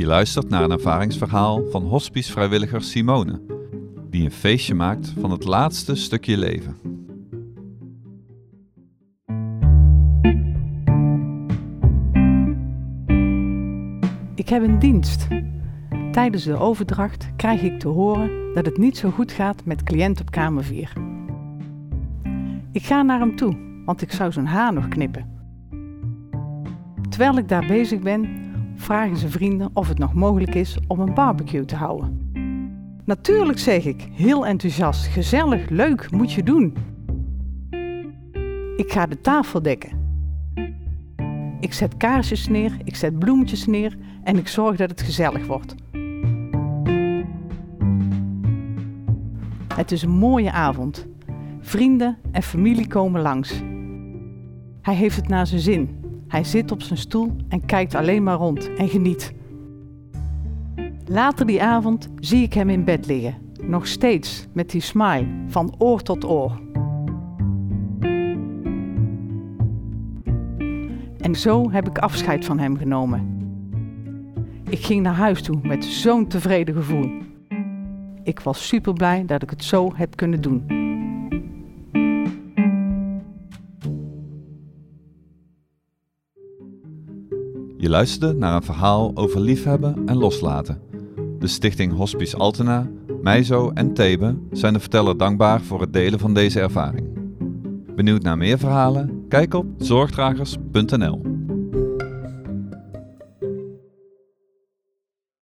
Je luistert naar een ervaringsverhaal van hospice-vrijwilliger Simone, die een feestje maakt van het laatste stukje leven. Ik heb een dienst. Tijdens de overdracht krijg ik te horen dat het niet zo goed gaat met cliënt op kamer 4. Ik ga naar hem toe, want ik zou zijn haar nog knippen. Terwijl ik daar bezig ben, vragen zijn vrienden of het nog mogelijk is om een barbecue te houden. Natuurlijk zeg ik, heel enthousiast, gezellig, leuk, moet je doen. Ik ga de tafel dekken. Ik zet kaarsjes neer, ik zet bloemetjes neer en ik zorg dat het gezellig wordt. Het is een mooie avond. Vrienden en familie komen langs. Hij heeft het naar zijn zin. Hij zit op zijn stoel en kijkt alleen maar rond en geniet. Later die avond zie ik hem in bed liggen, nog steeds met die smile van oor tot oor. En zo heb ik afscheid van hem genomen. Ik ging naar huis toe met zo'n tevreden gevoel. Ik was super blij dat ik het zo heb kunnen doen. Je luisterde naar een verhaal over liefhebben en loslaten. De stichting Hospice Altena, Meizo en Thebe zijn de verteller dankbaar voor het delen van deze ervaring. Benieuwd naar meer verhalen? Kijk op zorgdragers.nl